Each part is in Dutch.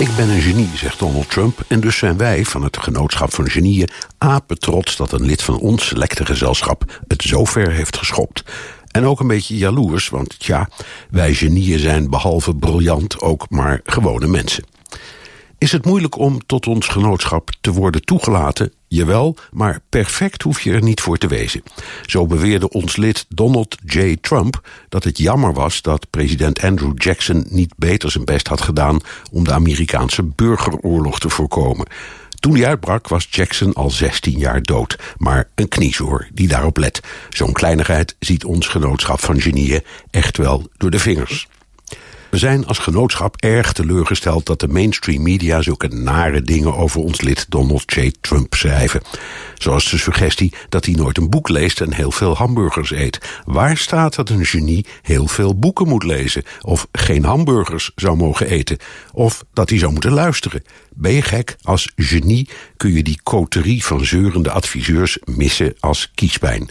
Ik ben een genie, zegt Donald Trump. En dus zijn wij van het genootschap van genieën apetrots dat een lid van ons selecte gezelschap het zo ver heeft geschopt. En ook een beetje jaloers, want tja, wij genieën zijn behalve briljant ook maar gewone mensen. Is het moeilijk om tot ons genootschap te worden toegelaten? Jawel, maar perfect hoef je er niet voor te wezen. Zo beweerde ons lid Donald J. Trump dat het jammer was dat president Andrew Jackson niet beter zijn best had gedaan om de Amerikaanse burgeroorlog te voorkomen. Toen die uitbrak was Jackson al 16 jaar dood. Maar een kniezoor die daarop let. Zo'n kleinigheid ziet ons genootschap van genieën echt wel door de vingers. We zijn als genootschap erg teleurgesteld dat de mainstream media zulke nare dingen over ons lid Donald J. Trump schrijven. Zoals de suggestie dat hij nooit een boek leest en heel veel hamburgers eet. Waar staat dat een genie heel veel boeken moet lezen? Of geen hamburgers zou mogen eten? Of dat hij zou moeten luisteren? Ben je gek? Als genie kun je die coterie van zeurende adviseurs missen als kiespijn.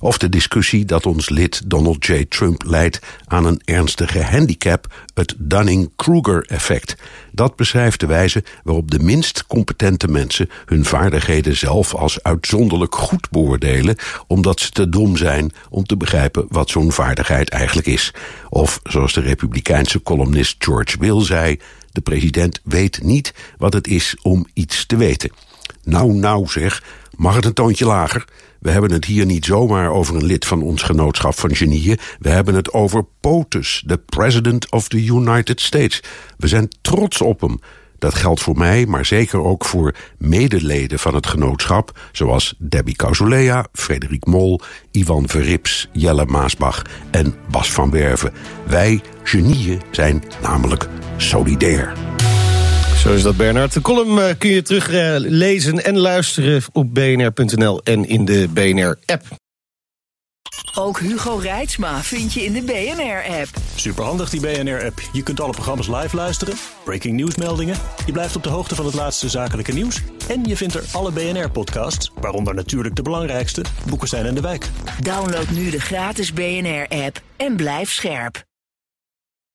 Of de discussie dat ons lid Donald J. Trump leidt aan een ernstige handicap, het Dunning-Kruger-effect. Dat beschrijft de wijze waarop de minst competente mensen hun vaardigheden zelf als uitzonderlijk goed beoordelen, omdat ze te dom zijn om te begrijpen wat zo'n vaardigheid eigenlijk is. Of zoals de republikeinse columnist George Will zei: de president weet niet wat het is om iets te weten. Nou, nou zeg, mag het een toontje lager? We hebben het hier niet zomaar over een lid van ons genootschap van genieën. We hebben het over POTUS, de President of the United States. We zijn trots op hem. Dat geldt voor mij, maar zeker ook voor medeleden van het genootschap... zoals Debbie Causolea, Frederik Mol, Ivan Verrips, Jelle Maasbach en Bas van Werven. Wij, genieën, zijn namelijk solidair. Zo is dat, Bernard. De column uh, kun je teruglezen en luisteren op bnr.nl en in de BNR-app. Ook Hugo Reitsma vind je in de BNR-app. Superhandig die BNR-app. Je kunt alle programma's live luisteren, breaking nieuwsmeldingen. Je blijft op de hoogte van het laatste zakelijke nieuws. En je vindt er alle BNR-podcasts, waaronder natuurlijk de belangrijkste, Boeken zijn in de wijk. Download nu de gratis BNR-app en blijf scherp.